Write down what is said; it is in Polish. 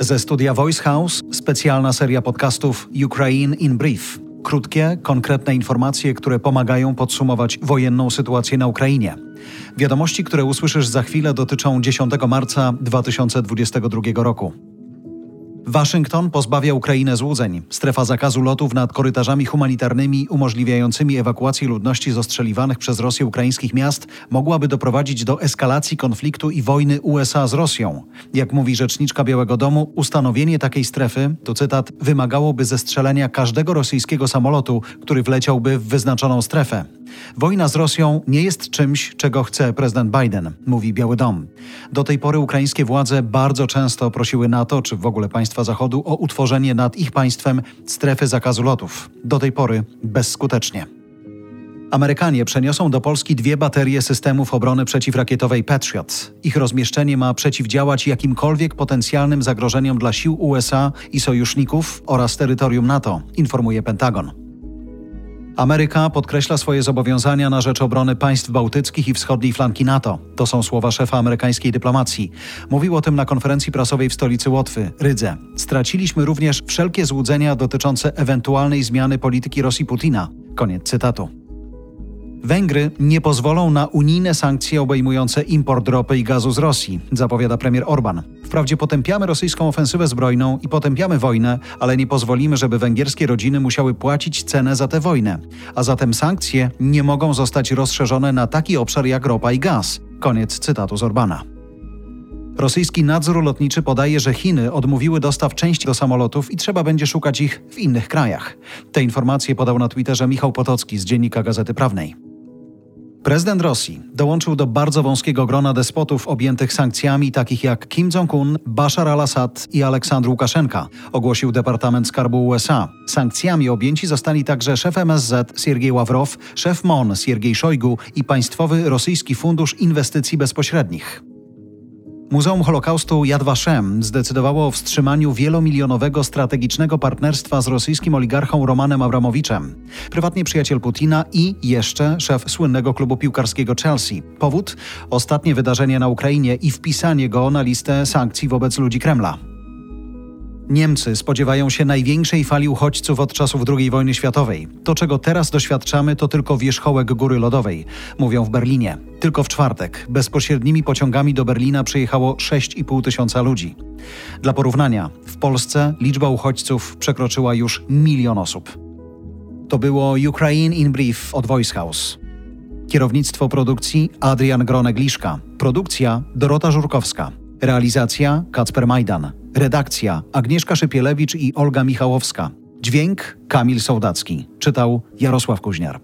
Ze studia Voice House specjalna seria podcastów Ukraine in Brief. Krótkie, konkretne informacje, które pomagają podsumować wojenną sytuację na Ukrainie. Wiadomości, które usłyszysz za chwilę, dotyczą 10 marca 2022 roku. Waszyngton pozbawia Ukrainę złudzeń. Strefa zakazu lotów nad korytarzami humanitarnymi umożliwiającymi ewakuację ludności zostrzeliwanych przez Rosję ukraińskich miast mogłaby doprowadzić do eskalacji konfliktu i wojny USA z Rosją. Jak mówi rzeczniczka Białego Domu, ustanowienie takiej strefy, to cytat, wymagałoby zestrzelenia każdego rosyjskiego samolotu, który wleciałby w wyznaczoną strefę. Wojna z Rosją nie jest czymś, czego chce prezydent Biden, mówi Biały Dom. Do tej pory ukraińskie władze bardzo często prosiły NATO, czy w ogóle państwa Zachodu, o utworzenie nad ich państwem strefy zakazu lotów. Do tej pory bezskutecznie. Amerykanie przeniosą do Polski dwie baterie systemów obrony przeciwrakietowej Patriot. Ich rozmieszczenie ma przeciwdziałać jakimkolwiek potencjalnym zagrożeniom dla sił USA i sojuszników oraz terytorium NATO, informuje Pentagon. Ameryka podkreśla swoje zobowiązania na rzecz obrony państw bałtyckich i wschodniej flanki NATO. To są słowa szefa amerykańskiej dyplomacji. Mówił o tym na konferencji prasowej w stolicy Łotwy, Rydze. Straciliśmy również wszelkie złudzenia dotyczące ewentualnej zmiany polityki Rosji Putina. Koniec cytatu. Węgry nie pozwolą na unijne sankcje obejmujące import ropy i gazu z Rosji, zapowiada premier Orban. Wprawdzie potępiamy rosyjską ofensywę zbrojną i potępiamy wojnę, ale nie pozwolimy, żeby węgierskie rodziny musiały płacić cenę za tę wojnę. A zatem sankcje nie mogą zostać rozszerzone na taki obszar jak ropa i gaz. Koniec cytatu z Orbana. Rosyjski nadzór lotniczy podaje, że Chiny odmówiły dostaw części do samolotów i trzeba będzie szukać ich w innych krajach. Te informacje podał na Twitterze Michał Potocki z dziennika Gazety Prawnej. Prezydent Rosji dołączył do bardzo wąskiego grona despotów objętych sankcjami takich jak Kim Jong-un, Bashar al-Assad i Aleksandr Łukaszenka, ogłosił Departament Skarbu USA. Sankcjami objęci zostali także szef MSZ Siergiej Ławrow, szef MON Siergiej Szojgu i Państwowy Rosyjski Fundusz Inwestycji Bezpośrednich. Muzeum Holokaustu Yad Vashem zdecydowało o wstrzymaniu wielomilionowego strategicznego partnerstwa z rosyjskim oligarchą Romanem Abramowiczem. Prywatnie przyjaciel Putina i jeszcze szef słynnego klubu piłkarskiego Chelsea. Powód? Ostatnie wydarzenie na Ukrainie i wpisanie go na listę sankcji wobec ludzi Kremla. Niemcy spodziewają się największej fali uchodźców od czasów II wojny światowej. To, czego teraz doświadczamy, to tylko wierzchołek góry lodowej, mówią w Berlinie. Tylko w czwartek bezpośrednimi pociągami do Berlina przyjechało 6,5 tysiąca ludzi. Dla porównania, w Polsce liczba uchodźców przekroczyła już milion osób. To było Ukraine in Brief od Voice House. Kierownictwo produkcji Adrian Gronek-Liszka. Produkcja Dorota Żurkowska. Realizacja Kacper Majdan. Redakcja Agnieszka Szypielewicz i Olga Michałowska. Dźwięk Kamil Sołdacki. Czytał Jarosław Kuźniar.